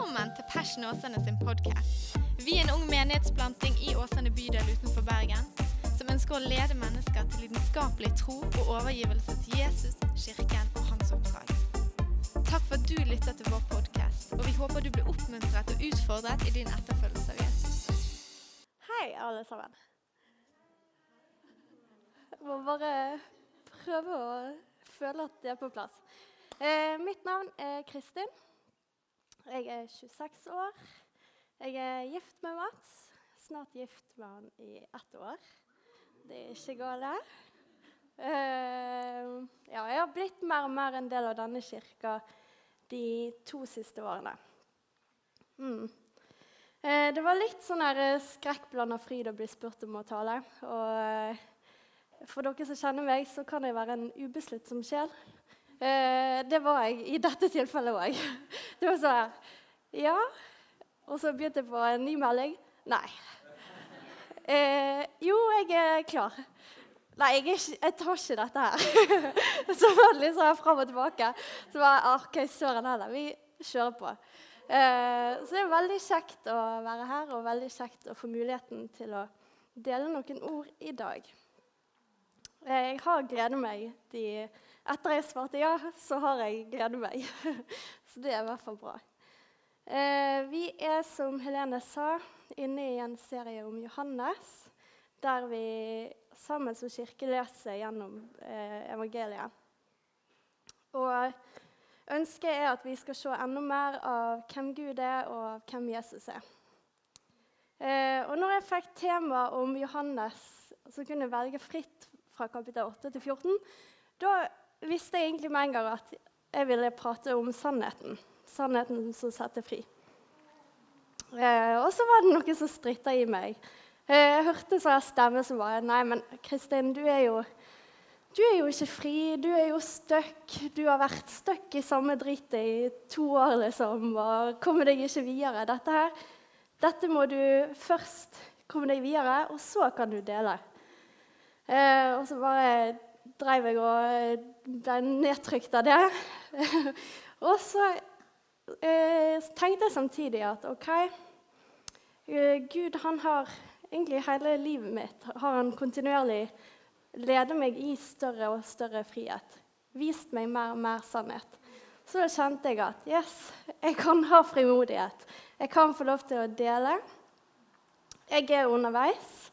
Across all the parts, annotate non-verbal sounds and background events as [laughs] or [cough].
Velkommen til Passion Åsane sin podkast. Vi er en ung menighetsplanting i Åsane bydel utenfor Bergen som ønsker å lede mennesker til lidenskapelig tro og overgivelse til Jesus, kirken og hans oppdrag. Takk for at du lytter til vår podkast, og vi håper du blir oppmuntret og utfordret i din etterfølgelse av Jesus. Hei, alle sammen. Jeg må bare prøve å føle at det er på plass. Eh, mitt navn er Kristin. Jeg er 26 år. Jeg er gift med Mats. Snart gift med han i ett år. Det er ikke gale. Uh, ja, jeg har blitt mer og mer en del av denne kirka de to siste årene. Mm. Uh, det var litt sånn eh, skrekkblanda fryd å bli spurt om å tale. Og uh, for dere som kjenner meg, så kan jeg være en ubesluttsom sjel. Eh, det var jeg i dette tilfellet òg. [laughs] Det var sånn her Ja. Og så begynte jeg på en ny melding. Nei. Eh, jo, jeg er klar. Nei, jeg, ikke, jeg tar ikke dette her. [laughs] så var det litt sånn fram og tilbake. Så var jeg OK, søren heller. Vi kjører på. Eh, så det er veldig kjekt å være her, og veldig kjekt å få muligheten til å dele noen ord i dag. Eh, jeg har gledet meg. De, etter jeg svarte ja, så har jeg gledet meg. [laughs] så det er i hvert fall bra. Eh, vi er, som Helene sa, inne i en serie om Johannes, der vi sammen som kirke leser gjennom eh, evangeliet. Og ønsket er at vi skal se enda mer av hvem Gud er, og hvem Jesus er. Eh, og når jeg fikk tema om Johannes, som kunne velge fritt fra kapittel 8 til 14, da visste jeg egentlig med en gang at jeg ville prate om sannheten. Sannheten som setter fri. Eh, og så var det noe som stritta i meg. Eh, jeg hørte sånn stemme som bare Nei, men Kristin, du er jo du er jo ikke fri, du er jo stuck. Du har vært stuck i samme dritet i to år, liksom, og kommer deg ikke videre. Dette her, dette må du først komme deg videre, og så kan du dele. Eh, og så bare dreiv jeg og ble nedtrykt av det. [laughs] og så eh, tenkte jeg samtidig at OK eh, Gud, han har egentlig hele livet mitt har han kontinuerlig ledet meg i større og større frihet. Vist meg mer og mer sannhet. Så da kjente jeg at yes, jeg kan ha frimodighet. Jeg kan få lov til å dele. Jeg er underveis,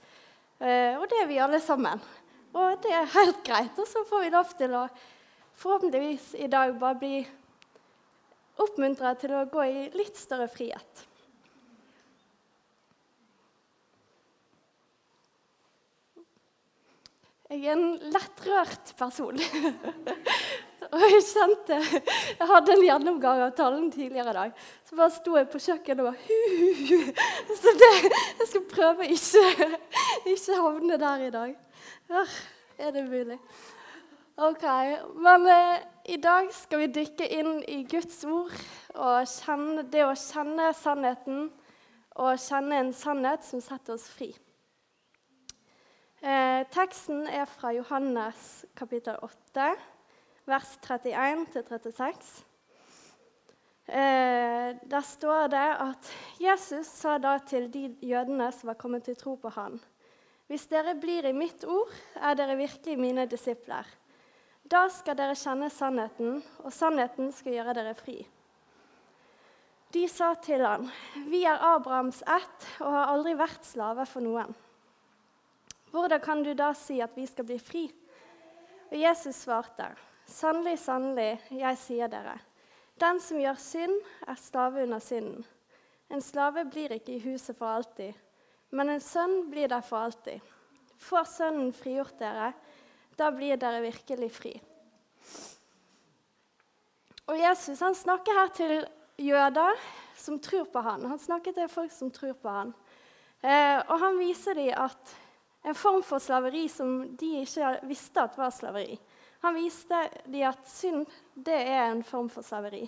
eh, og det er vi alle sammen. Og det er helt greit. Og så får vi lov til å forhåpentligvis i dag bare bli oppmuntra til å gå i litt større frihet. Jeg er en lettrørt person. [laughs] og jeg kjente Jeg hadde en gjennomgang av talen tidligere i dag. Så bare sto jeg på kjøkkenet og bare [laughs] Så det, jeg skal prøve ikke [laughs] ikke havne der i dag. Er det mulig? Ok, Men eh, i dag skal vi dykke inn i Guds ord og kjenne, det å kjenne sannheten og kjenne en sannhet som setter oss fri. Eh, teksten er fra Johannes kapittel 8, vers 31-36. Eh, der står det at Jesus sa da til de jødene som var kommet til tro på han, Hvis dere blir i mitt ord, er dere virkelig mine disipler. Da skal dere kjenne sannheten, og sannheten skal gjøre dere fri. De sa til han, Vi er Abrahams ett og har aldri vært slave for noen. Hvordan kan du da si at vi skal bli fri? Og Jesus svarte, sannelig, sannelig, jeg sier dere, den som gjør synd, er slave under synden. En slave blir ikke i huset for alltid, men en sønn blir der for alltid. Får Sønnen frigjort dere, da blir dere virkelig fri. Og Jesus han snakker her til jøder som tror på han. Han snakker til folk som tror på han. Eh, og han viser dem at en form for slaveri som de ikke visste at var slaveri. Han viste dem at synd det er en form for slaveri.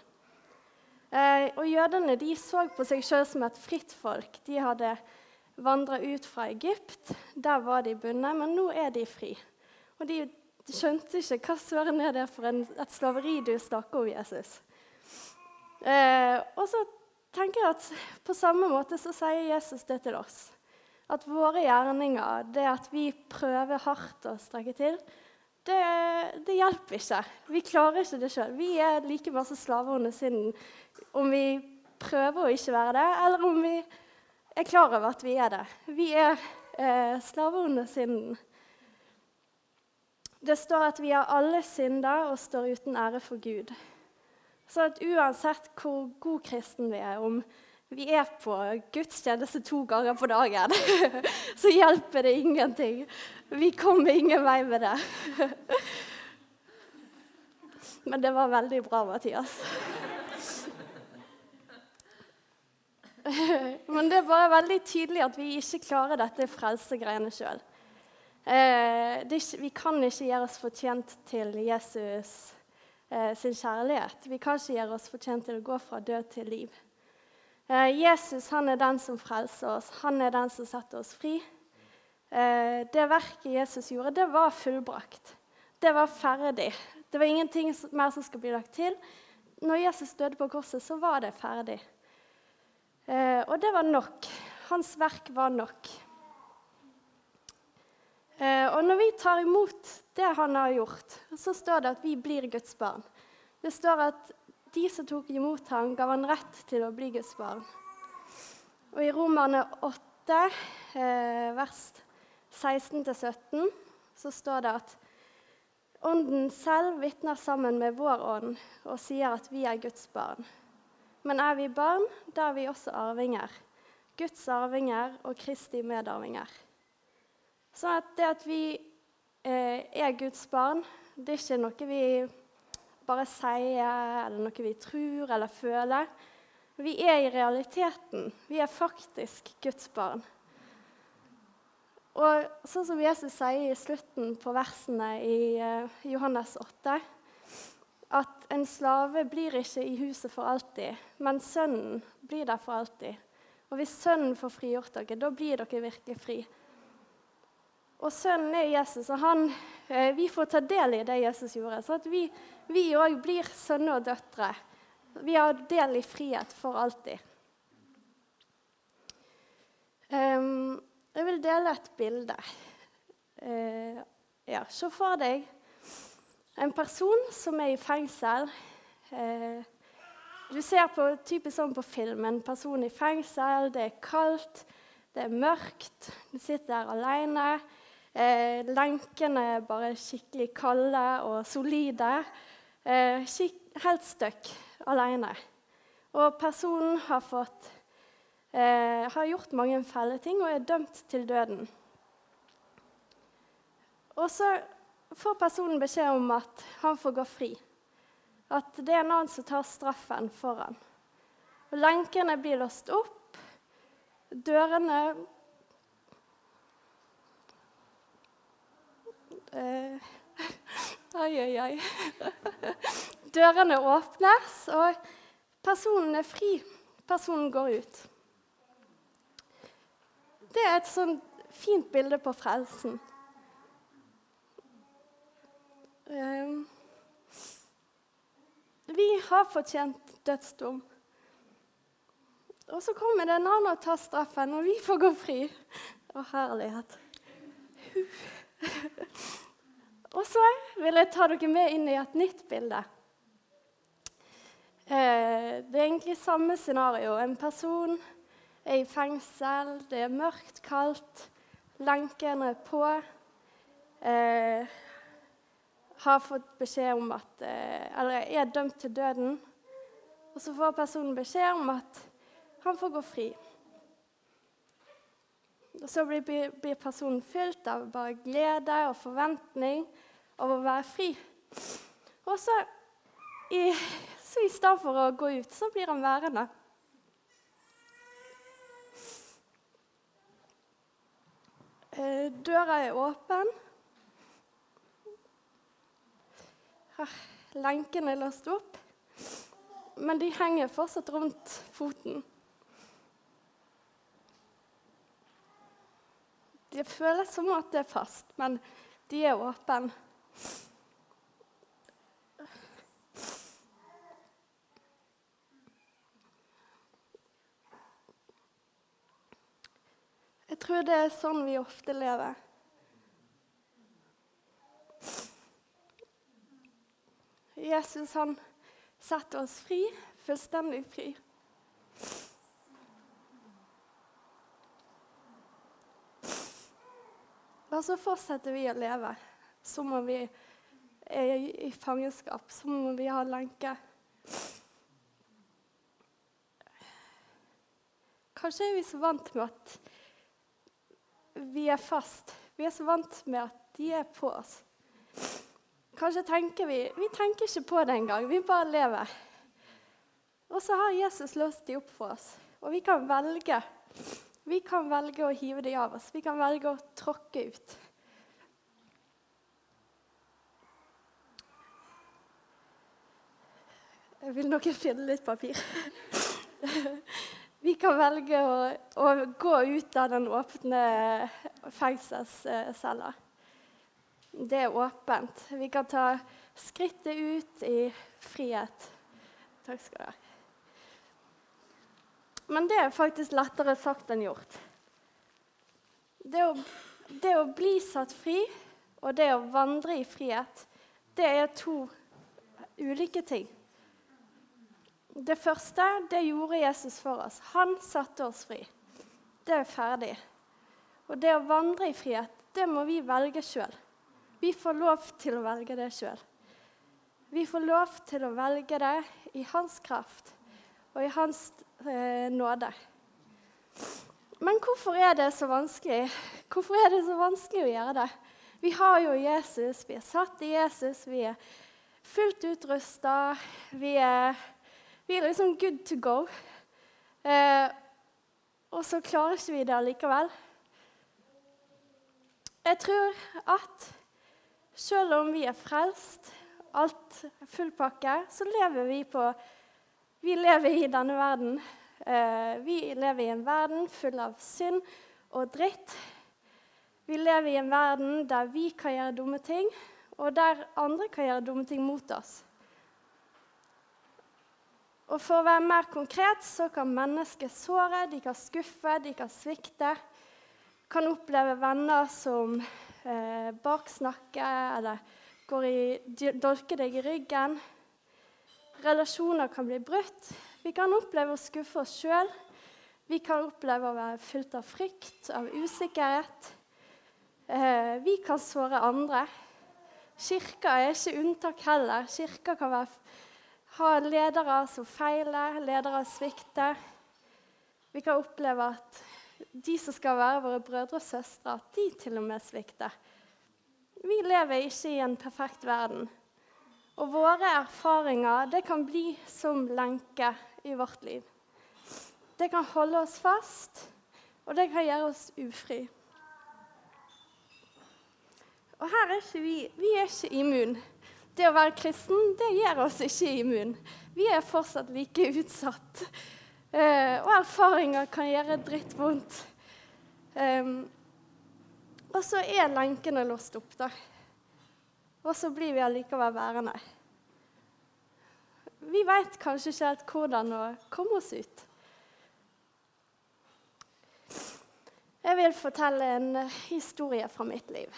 Eh, og Jødene de så på seg sjøl som et fritt folk. De hadde vandra ut fra Egypt. Der var de bundet, men nå er de fri. Og de skjønte ikke hva søren er det for en, et slaveri du snakker om, Jesus. Eh, og så tenker jeg at på samme måte så sier Jesus det til oss. At våre gjerninger, det at vi prøver hardt å strekke til, det, det hjelper ikke. Vi klarer ikke det sjøl. Vi er like masse slaver under synden om vi prøver å ikke være det, eller om vi er klar over at vi er det. Vi er eh, slaver under synden. Det står at vi har alle synder og står uten ære for Gud. Så at uansett hvor god kristen vi er, om vi er på gudstjeneste to ganger på dagen, [laughs] så hjelper det ingenting. Vi kommer ingen vei med det. [laughs] Men det var veldig bra, Mathias. [laughs] Men det er bare veldig tydelig at vi ikke klarer dette frelsegreiene sjøl. Eh, vi kan ikke gjøre oss fortjent til Jesus eh, sin kjærlighet. Vi kan ikke gjøre oss fortjent til å gå fra død til liv. Eh, Jesus han er den som frelser oss. Han er den som setter oss fri. Det verket Jesus gjorde, det var fullbrakt. Det var ferdig. Det var ingenting mer som skulle bli lagt til. Når Jesus døde på korset, så var det ferdig. Eh, og det var nok. Hans verk var nok. Og når vi tar imot det han har gjort, så står det at vi blir Guds barn. Det står at de som tok imot ham, gav han rett til å bli Guds barn. Og I Romerne 8, eh, vers 16-17, så står det at Ånden selv vitner sammen med vår ånd og sier at vi er Guds barn. Men er vi barn, da er vi også arvinger. Guds arvinger og Kristi medarvinger. Så at det at vi eh, er Guds barn, det er ikke noe vi bare sier, eller noe vi tror eller føler. Vi er i realiteten. Vi er faktisk Guds barn. Og sånn som Jesus sier i slutten på versene i uh, Johannes 8, at en slave blir ikke i huset for alltid, men sønnen blir der for alltid. Og hvis sønnen får frigjort dere, da blir dere virkelig fri. Og sønnen er Jesus, og han, uh, vi får ta del i det Jesus gjorde. Så at vi òg blir sønner og døtre. Vi har del i frihet for alltid. Jeg vil dele et bilde. Uh, ja, Se for deg en person som er i fengsel. eh, du ser på, typisk sånn på film en person i fengsel. Det er kaldt, det er mørkt. Du sitter der alene. Eh, lenkene er bare skikkelig kalde og solide eh, helt støkk alene. Og personen har, fått, eh, har gjort mange fæle ting og er dømt til døden. Og så får personen beskjed om at han får gå fri. At det er en annen som tar straffen for han. Lenkene blir låst opp. Dørene Oi, oi, oi. Dørene åpnes, og personen er fri. Personen går ut. Det er et sånn fint bilde på frelsen. Ehm, vi har fortjent dødsdom. Og så kommer det en annen og tar straffen, og vi får gå fri. Å, herlighet. [laughs] Og så vil jeg ta dere med inn i et nytt bilde. Eh, det er egentlig samme scenario. En person er i fengsel, det er mørkt, kaldt, lenkene er på. Eh, har fått beskjed om at eh, Eller er dømt til døden. Og så får personen beskjed om at han får gå fri. Og så blir, blir personen fylt av bare glede og forventning av å være fri. Og så i, så i stedet for å gå ut, så blir han værende. Eh, døra er åpen. Ah, lenkene er løst opp, men de henger fortsatt rundt foten. Det føles som at det er fast, men de er åpne. Jeg tror det er sånn vi ofte lever. Jesus han setter oss fri, fullstendig fri. Og så fortsetter vi å leve som om vi er i fangenskap, som om vi har lenke. Kanskje er vi så vant med at vi er fast. Vi er så vant med at de er på oss. Kanskje tenker vi Vi tenker ikke på det engang. Vi bare lever. Og så har Jesus låst de opp for oss. Og vi kan velge. Vi kan velge å hive de av oss. Vi kan velge å tråkke ut. Jeg vil nok finne litt papir. Vi kan velge å, å, gå ut av den åpne fengselscella. Det er åpent. Vi kan ta skrittet ut i frihet. Takk skal du ha. Men det er faktisk lettere sagt enn gjort. Det å, det å bli satt fri og det å vandre i frihet, det er to ulike ting. Det første det gjorde Jesus for oss. Han satte oss fri. Det er ferdig. Og det å vandre i frihet, det må vi velge sjøl. Vi får lov til å velge det sjøl. Vi får lov til å velge det i hans kraft og i hans eh, nåde. Men hvorfor er det så vanskelig? Hvorfor er det så vanskelig å gjøre det? Vi har jo Jesus, vi er satt i Jesus, vi er fullt utrusta. Vi vi er liksom good to go. Eh, og så klarer ikke vi det allikevel. Jeg tror at selv om vi er frelst, alt full pakke, så lever vi på Vi lever i denne verden. Eh, vi lever i en verden full av synd og dritt. Vi lever i en verden der vi kan gjøre dumme ting, og der andre kan gjøre dumme ting mot oss. Og For å være mer konkret så kan mennesker såre, de kan skuffe, de kan svikte. Kan oppleve venner som eh, baksnakker eller går i, dolker deg i ryggen. Relasjoner kan bli brutt. Vi kan oppleve å skuffe oss sjøl. Vi kan oppleve å være fylt av frykt, av usikkerhet. Eh, vi kan såre andre. Kirka er ikke unntak heller. Kirka kan være ha ledere som feiler, ledere som svikter. Vi kan oppleve at de som skal være våre brødre og søstre, at de til og med svikter. Vi lever ikke i en perfekt verden. Og våre erfaringer det kan bli som lenke i vårt liv. Det kan holde oss fast, og det kan gjøre oss ufri. Og her er ikke vi, vi er ikke immune det å være kristen det gjør oss ikke immun. Vi er fortsatt like utsatt. Uh, og erfaringer kan gjøre drittvondt. Eh, og så er lenkene låst opp, da. Og så blir vi allikevel værende. Vi veit kanskje ikke helt hvordan å komme oss ut. Jeg vil fortelle en historie fra mitt liv.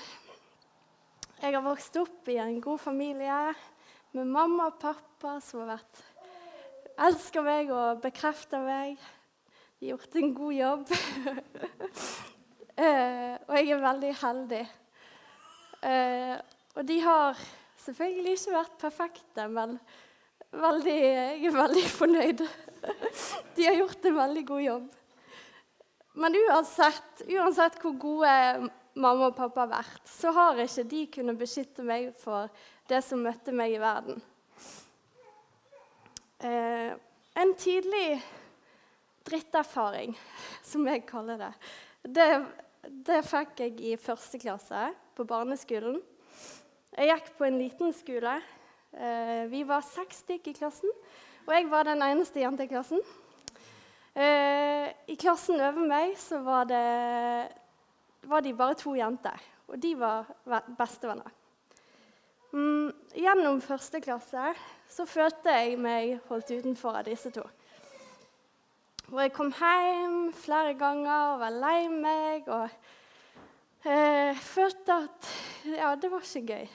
Jeg har vokst opp i en god familie med mamma og pappa som har vært elsker meg og bekrefter meg. De har gjort en god jobb. [laughs] eh, og jeg er veldig heldig. Eh, og de har selvfølgelig ikke vært perfekte, men veldig, jeg er veldig fornøyd. [laughs] de har gjort en veldig god jobb. Men uansett, uansett hvor gode mamma og pappa har vært, så har ikke de kunnet beskytte meg for det som møtte meg i verden. Eh, en tidlig dritterfaring, [laughs] som jeg kaller det, det, det fikk jeg i første klasse på barneskolen. Jeg gikk på en liten skole. Eh, vi var seks stykker i klassen, og jeg var den eneste jenta i klassen. Eh, I klassen over meg så var det var de bare to jenter, og de var bestevenner. Mm, gjennom første klasse så følte jeg meg holdt utenfor av disse to. Og jeg kom hjem flere ganger og var lei meg og eh, følte at ja, det var ikke gøy.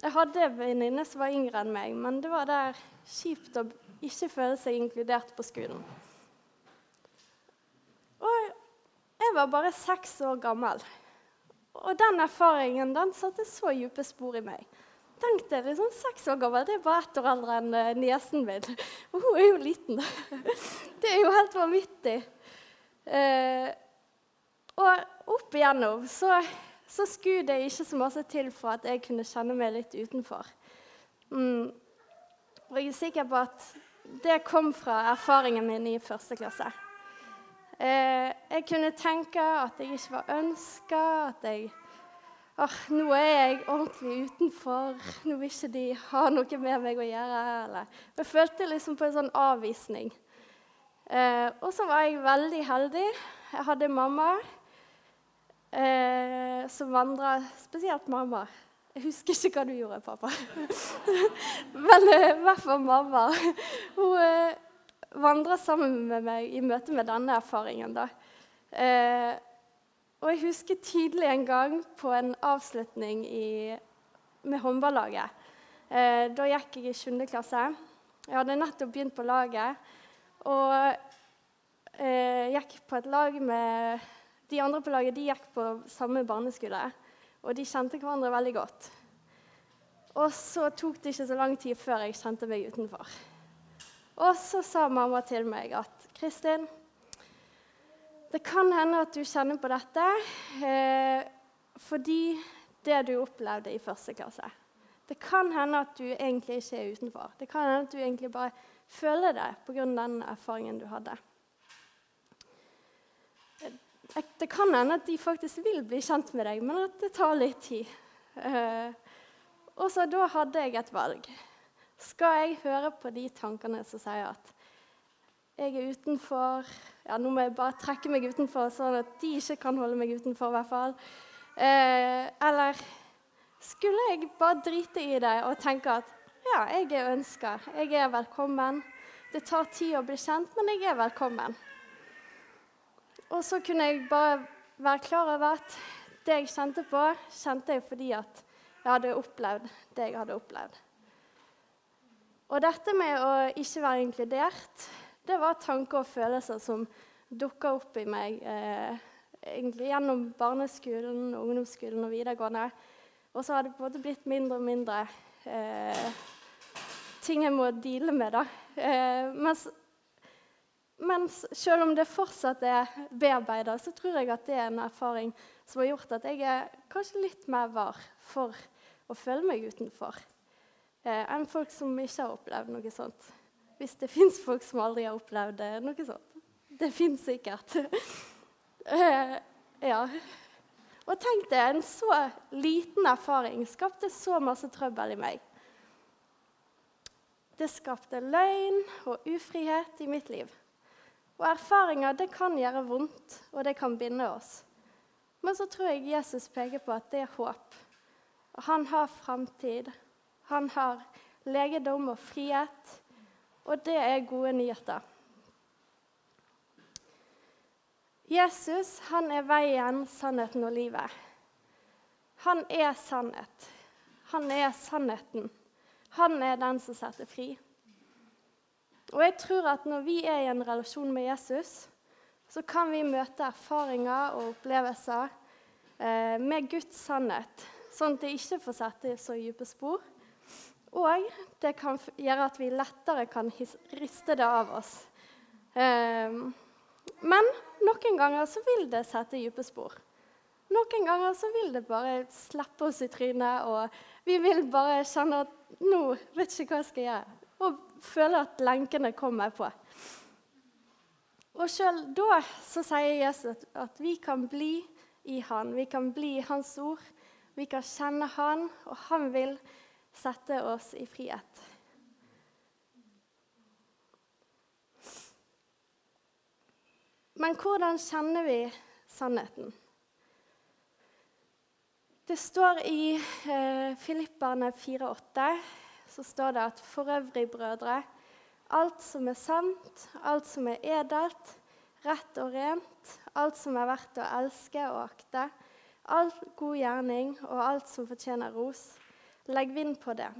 Jeg hadde en venninne som var yngre enn meg, men det var der kjipt å ikke føle seg inkludert på skolen. Og jeg var bare seks år gammel. Og den erfaringen den satte så dype spor i meg. Tenk deg, liksom seks år gammel, det er bare ett år eldre enn uh, niesen min. Og [laughs] hun er jo liten. [laughs] det er jo helt vanvittig. Uh, og opp igjennom så, så skulle det ikke så masse til for at jeg kunne kjenne meg litt utenfor. Mm. Og jeg er sikker på at det kom fra erfaringen min i første klasse. Uh, jeg kunne tenke at jeg ikke var ønska, at jeg oh, nå er jeg ordentlig utenfor. Nå vil ikke de [laughs] ha noe med meg å gjøre. Eller. Jeg følte liksom på en sånn avvisning. Eh, og så var jeg veldig heldig. Jeg hadde mamma eh, som vandra Spesielt mamma. Jeg husker ikke hva du gjorde, pappa. [laughs] Men eh, i hvert fall mamma. Hun eh, vandra sammen med meg i møte med denne erfaringen. da. Eh, og jeg husker tydelig en gang på en avslutning i, med håndballaget. Eh, da gikk jeg i 7. klasse. Jeg hadde nettopp begynt på laget. Og eh, gikk på et lag med De andre på laget de gikk på samme barneskole. Og de kjente hverandre veldig godt. Og så tok det ikke så lang tid før jeg kjente meg utenfor. Og så sa mamma til meg at Kristin, det kan hende at du kjenner på dette eh, fordi det du opplevde i første klasse. Det kan hende at du egentlig ikke er utenfor. Det kan hende at du egentlig bare føler det pga. den erfaringen du hadde. Eh, det kan hende at de faktisk vil bli kjent med deg, men at det tar litt tid. Eh, og så da hadde jeg et valg. Skal jeg høre på de tankene som sier at jeg er utenfor. Ja, nå må jeg bare trekke meg utenfor, sånn at de ikke kan holde meg utenfor. i hvert fall. Eh, eller skulle jeg bare drite i det og tenke at ja, jeg er ønska, jeg er velkommen. Det tar tid å bli kjent, men jeg er velkommen. Og så kunne jeg bare være klar over at det jeg kjente på, kjente jeg fordi at jeg hadde opplevd det jeg hadde opplevd. Og dette med å ikke være inkludert det var tanker og følelser som dukka opp i meg eh, egentlig gjennom barneskolen, ungdomsskolen og videregående. Og så har det på en måte blitt mindre og mindre eh, ting jeg må deale med. da. Eh, mens, mens selv om det fortsatt er bearbeida, så tror jeg at det er en erfaring som har gjort at jeg er kanskje litt mer var for å føle meg utenfor enn folk som ikke har opplevd noe sånt. Hvis det fins folk som aldri har opplevd noe sånt. Det fins sikkert. uh, [laughs] ja. Og tenk deg, en så liten erfaring skapte så masse trøbbel i meg. Det skapte løgn og ufrihet i mitt liv. Og erfaringer det kan gjøre vondt, og det kan binde oss. Men så tror jeg Jesus peker på at det er håp. Han har framtid. Han har legedom og frihet. Og det er gode nyheter. Jesus han er veien, sannheten og livet. Han er sannhet. Han er sannheten. Han er den som setter fri. Og jeg tror at når vi er i en relasjon med Jesus, så kan vi møte erfaringer og opplevelser eh, med Guds sannhet, sånn at det ikke får sette så dype spor. Og det kan gjøre at vi lettere kan riste det av oss. Um, men noen ganger så vil det sette dype spor. Noen ganger så vil det bare slippe oss i trynet, og vi vil bare kjenne at nå vet ikke hva jeg skal gjøre. Og føle at lenkene kommer på. Og sjøl da så sier Jesus at, at, vi kan bli i Han. Vi kan bli i Hans ord. Vi kan kjenne Han, og Han vil sette oss i frihet. Men hvordan kjenner vi sannheten? Det står i eh, Filipperne 4,8 så står det at for øvrig, brødre, alt som er sant, alt som er edelt, rett og rent, alt som er verdt å elske og akte, all god gjerning og alt som fortjener ros. Legg vind på det.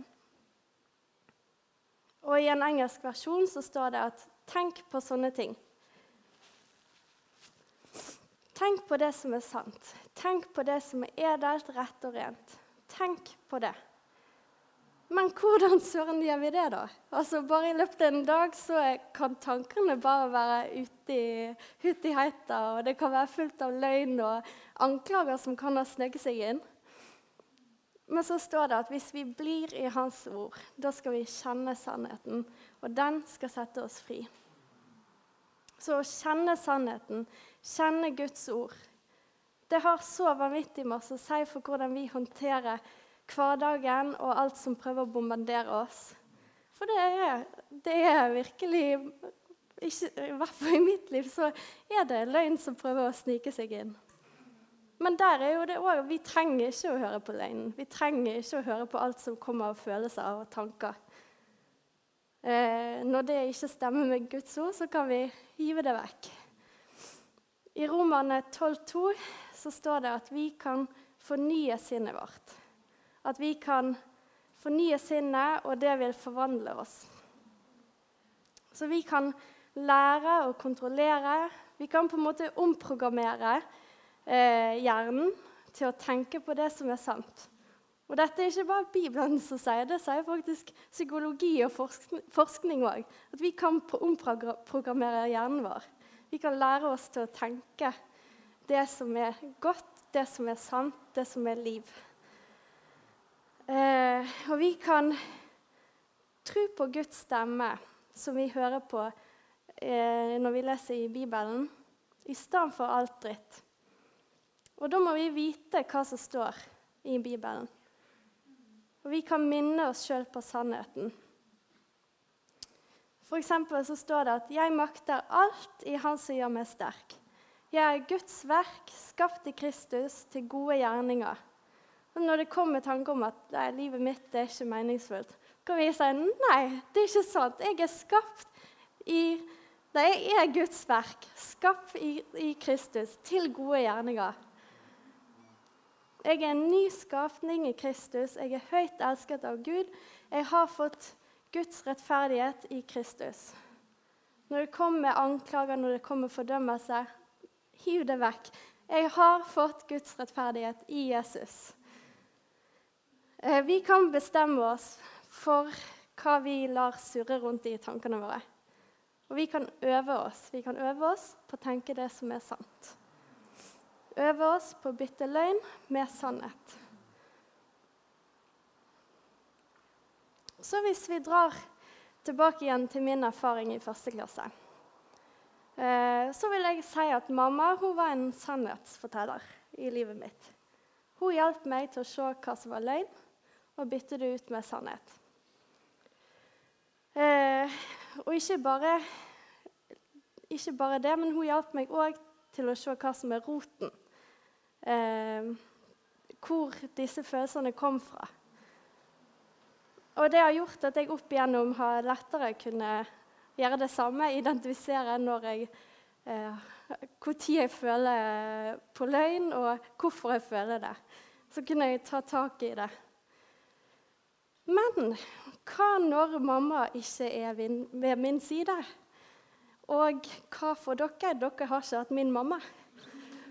Og I en engelsk versjon så står det at 'tenk på sånne ting'. Tenk på det som er sant. Tenk på det som er edelt, rett og rent. Tenk på det. Men hvordan søren gjør vi det, da? Altså, Bare i løpet av en dag så kan tankene bare være ute i, ute i heita, og det kan være fullt av løgn og anklager som kan ha sneket seg inn. Men så står det at hvis vi blir i Hans ord, da skal vi kjenne sannheten, og den skal sette oss fri. Så å kjenne sannheten, kjenne Guds ord, det har så vanvittig masse å si for hvordan vi håndterer hverdagen og alt som prøver å bombardere oss. For det er, det er virkelig ikke, I hvert fall i mitt liv så er det løgn som prøver å snike seg inn. Men der er jo det også, vi trenger ikke å høre på løgnen. Vi trenger ikke å høre på alt som kommer av følelser og tanker. Eh, når det ikke stemmer med Guds ord, så kan vi hive det vekk. I Romane 12,2 så står det at vi kan fornye sinnet vårt. At vi kan fornye sinnet, og det vil forvandle oss. Så vi kan lære og kontrollere. Vi kan på en måte omprogrammere eh, hjernen til å tenke på det som er sant. Og dette er ikke bare Bibelen som sier det, sier faktisk psykologi og forskning òg. At vi kan omprogrammere hjernen vår. Vi kan lære oss til å tenke det som er godt, det som er sant, det som er liv. Eh, og vi kan tro på Guds stemme, som vi hører på eh, når vi leser i Bibelen, i stedet for alt dritt. Og da må vi vite hva som står i Bibelen. Og vi kan minne oss sjøl på sannheten. For så står det at 'jeg makter alt i Han som gjør meg sterk'. Jeg er Guds verk, skapt i Kristus til gode gjerninger. Og når det kommer tanker om at nei, livet mitt er ikke meningsfullt, kan vi si nei, det er ikke sant. Jeg er skapt i Det er Guds verk, skapt i, i Kristus, til gode gjerninger. Jeg er en ny skapning i Kristus. Jeg er høyt elsket av Gud. Jeg har fått Guds rettferdighet i Kristus. Når det kommer anklager, når det kommer fordømmelse, hiv det vekk. Jeg har fått Guds rettferdighet i Jesus. Eh, vi kan bestemme oss for hva vi lar surre rundt i tankene våre. Og vi kan øve oss. Vi kan øve oss på å tenke det som er sant. Øve oss på å bytte løgn med sannhet. Så hvis vi drar tilbake igjen til min erfaring i første klasse, eh, så vil jeg si at mamma var en sannhetsforteller i livet mitt. Hun hjalp meg til å se hva som var løgn, og bytte det ut med sannhet. Eh, og ikke bare, ikke bare, det, men hun hjalp meg òg til å se hva som er roten. Eh, hvor disse følelsene kom fra. Og det har gjort at jeg opp igjennom har lettere kunne gjøre det samme, identifisere når jeg eh, Når jeg føler på løgn, og hvorfor jeg føler det. Så kunne jeg ta tak i det. Men hva når mamma ikke er ved min side? Og hva for dere? Dere har ikke hatt min mamma.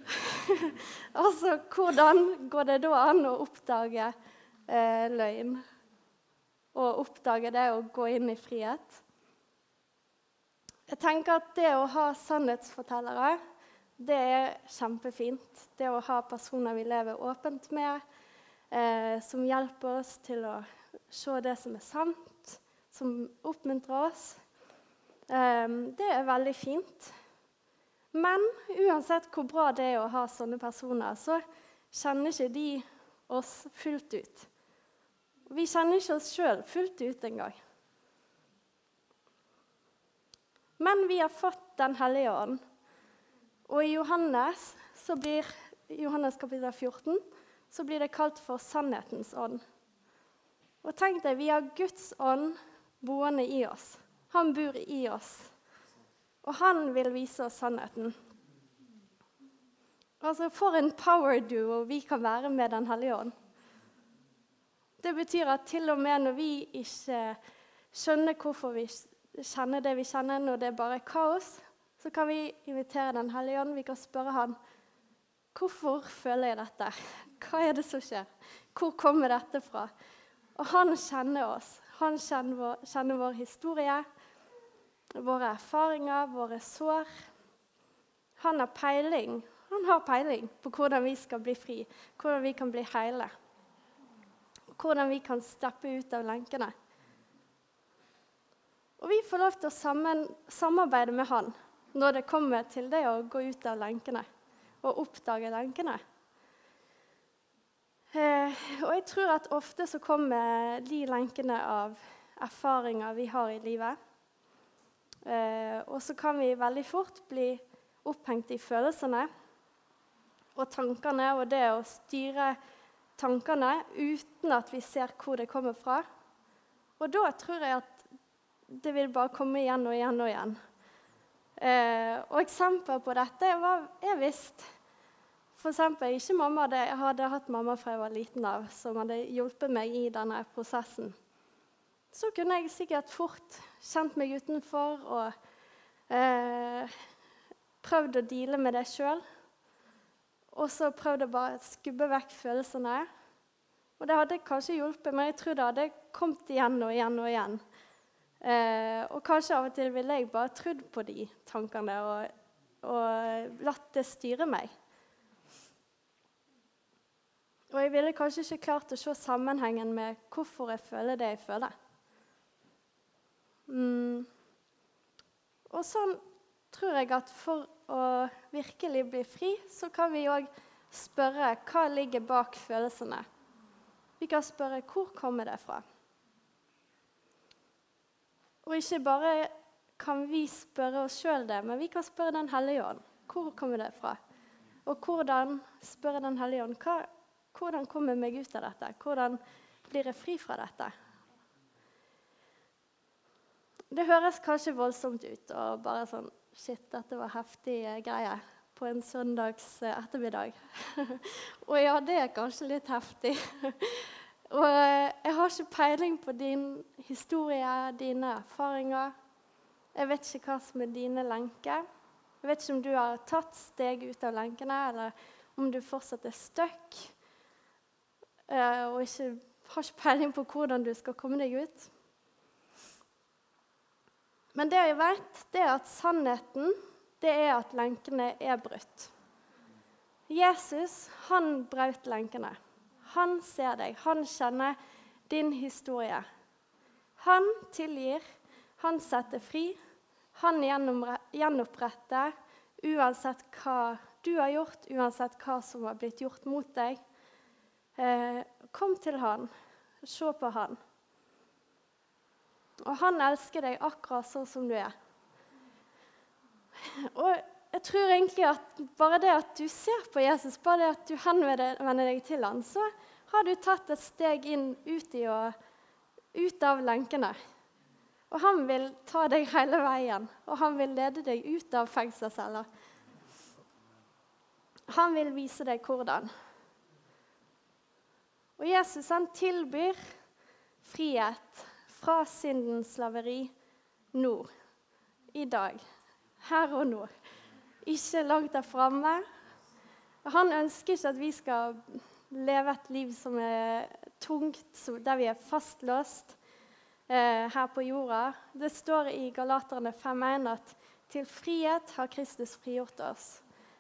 [laughs] altså, hvordan går det da an å oppdage eh, løgn? Og oppdage det og gå inn i frihet? Jeg tenker at det å ha sannhetsfortellere, det er kjempefint. Det å ha personer vi lever åpent med, eh, som hjelper oss til å se det som er sant, som oppmuntrer oss. Eh, det er veldig fint. Men uansett hvor bra det er å ha sånne personer, så kjenner ikke de oss fullt ut. Vi kjenner ikke oss sjøl fullt ut engang. Men vi har fått Den hellige ånd. Og i Johannes, blir, Johannes kapittel 14 så blir det kalt for sannhetens ånd. Og tenk deg, vi har Guds ånd boende i oss. Han bor i oss. Og han vil vise oss sannheten. Altså, For en power duo vi kan være med Den hellige ånd. Det betyr at til og med når vi ikke skjønner hvorfor vi kjenner det vi kjenner, når det bare er kaos, så kan vi invitere Den hellige ånd. Vi kan spørre han, hvorfor føler jeg dette. Hva er det som skjer? Hvor kommer dette fra? Og han kjenner oss. Han kjenner vår, kjenner vår historie, våre erfaringer, våre sår. Han har peiling han har peiling på hvordan vi skal bli fri, hvordan vi kan bli hele. Hvordan vi kan steppe ut av lenkene. Og vi får lov til å sammen, samarbeide med han når det kommer til det å gå ut av lenkene og oppdage lenkene. Eh, og jeg tror at ofte så kommer de lenkene av erfaringer vi har i livet. Eh, og så kan vi veldig fort bli opphengt i følelsene og tankene og det å styre tankene uten at vi ser hvor det kommer fra. Og da tror jeg at det vil bare komme igjen og igjen og igjen. Eh, og eksempler på dette var, er visst eksempel, ikke mamma hadde, Jeg hadde hatt mamma fra jeg var liten av, som hadde hjulpet meg i denne prosessen. Så kunne jeg sikkert fort kjent meg utenfor og eh, prøvd å deale med det sjøl. Og så prøvd å bare skubbe vekk følelsene. Og det hadde kanskje hjulpet, men jeg tror det hadde kommet igjen og igjen og igjen. Eh, og kanskje av og til ville jeg bare trodd på de tankene og, og latt det styre meg. Og jeg ville kanskje ikke klart å se sammenhengen med hvorfor jeg føler det jeg føler. Mm. Og sånn tror jeg at for å virkelig bli fri, så kan vi òg spørre hva ligger bak følelsene. Vi kan spørre hvor kommer det fra? Og ikke bare kan vi spørre oss sjøl det, men vi kan spørre Den hellige ånd. Hvor kommer det fra? Og hvordan spørre Den hellige ånd hva, hvordan kommer meg ut av dette? Hvordan blir jeg fri fra dette? Det høres kanskje voldsomt ut og bare sånn Shit, dette var heftige eh, greier på en søndags eh, ettermiddag. [laughs] og ja, det er kanskje litt heftig. [laughs] og eh, jeg har ikke peiling på din historie, dine erfaringer. Jeg vet ikke hva som er dine lenker. Jeg vet ikke om du har tatt steg ut av lenkene, eller om du fortsatt er stuck og ikke har ikke peiling på hvordan du skal komme deg ut. Men det jeg vet, det er at sannheten det er at lenkene er brutt. Jesus han brøt lenkene. Han ser deg, han kjenner din historie. Han tilgir, han setter fri, han gjenoppretter uansett hva du har gjort, uansett hva som har blitt gjort mot deg. Eh, kom til han, se på han. Og han elsker deg akkurat sånn som du er. [laughs] Og jeg tror egentlig at bare det at du ser på Jesus, bare det at du henvender deg til han, så har du tatt et steg inn ut, og, ut av lenkene. Og han vil ta deg hele veien, og han vil lede deg ut av fengselsceller. Han vil vise deg hvordan. Og Jesus han tilbyr frihet fra syndens slaveri nå, i dag, her og nå. Ikke langt der framme. Han ønsker ikke at vi skal leve et liv som er tungt, der vi er fastlåst eh, her på jorda. Det står i Galaterne 5.1 at til frihet har Kristus frigjort oss.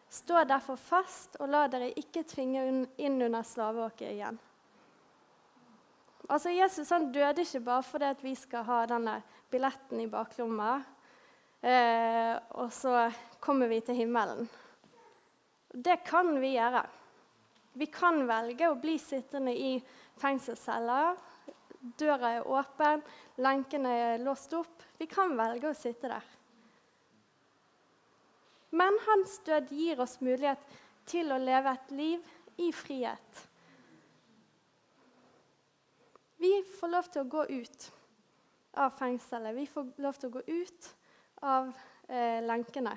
Stå derfor fast, og la dere ikke tvinge inn under slaveåket igjen. Altså, Jesus han døde ikke bare fordi at vi skal ha denne billetten i baklomma, eh, og så kommer vi til himmelen. Det kan vi gjøre. Vi kan velge å bli sittende i fengselsceller. Døra er åpen, lenkene er låst opp. Vi kan velge å sitte der. Men hans død gir oss mulighet til å leve et liv i frihet. Vi får lov til å gå ut. av fengselet. Vi får lov til å gå ut av eh, lenkene.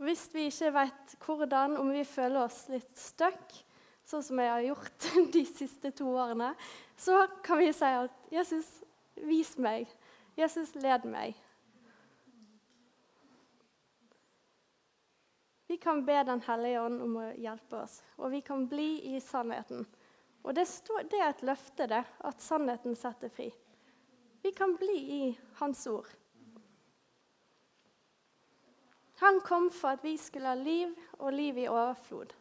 Hvis vi ikke vet hvordan, om vi føler oss litt stuck, sånn som jeg har gjort [laughs] de siste to årene, så kan vi si at 'Jesus, vis meg'. 'Jesus, led meg'. Vi kan be Den hellige ånd om å hjelpe oss, og vi kan bli i sannheten. Og det, står, det er et løfte, det, at sannheten setter fri. Vi kan bli i Hans ord. Han kom for at vi skulle ha liv og liv i overflod.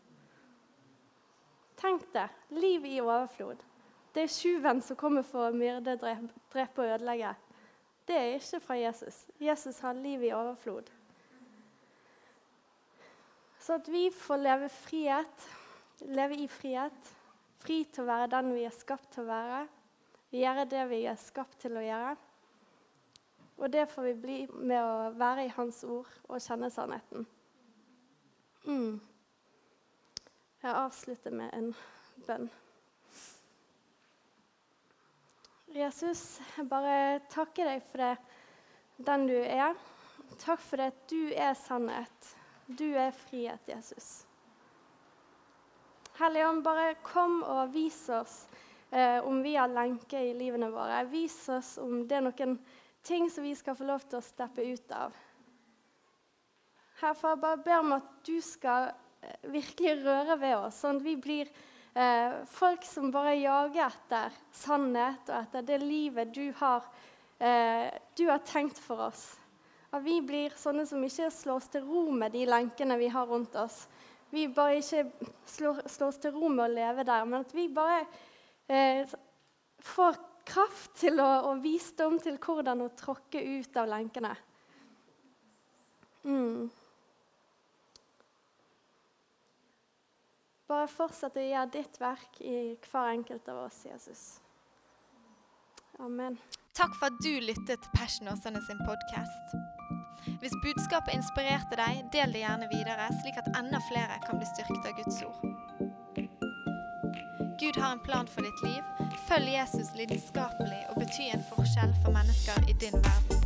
Tenk det. Liv i overflod. Det er tjuven som kommer for å myrde, drepe og ødelegge. Det er ikke fra Jesus. Jesus har liv i overflod. Så at vi får leve frihet, leve i frihet, fri til å være den vi er skapt til å være, gjøre det vi er skapt til å gjøre. Og det får vi bli med å være i Hans ord og kjenne sannheten. Mm. Jeg avslutter med en bønn. Jesus, jeg bare takker deg for det, den du er. Takk for at du er sannhet. Du er frihet, Jesus. Hellige Ånd, bare kom og vis oss eh, om vi har lenker i livene våre. Vis oss om det er noen ting som vi skal få lov til å steppe ut av. Herfra bare ber om at du skal eh, virkelig røre ved oss, sånn at vi blir eh, folk som bare jager etter sannhet og etter det livet du har, eh, du har tenkt for oss. At vi blir sånne som ikke slår oss til ro med de lenkene vi har rundt oss. Vi bare ikke slår, slår oss til ro med å leve der, men at vi bare eh, får kraft til å, og visdom til hvordan å tråkke ut av lenkene. Mm. Bare fortsett å gjøre ditt verk i hver enkelt av oss, Jesus. Amen. Takk for at du lyttet til Passion Åsane sin podkast. Hvis budskapet inspirerte deg, del det gjerne videre, slik at enda flere kan bli styrket av Guds ord. Gud har en plan for ditt liv. Følg Jesus lidenskapelig og bety en forskjell for mennesker i din verden.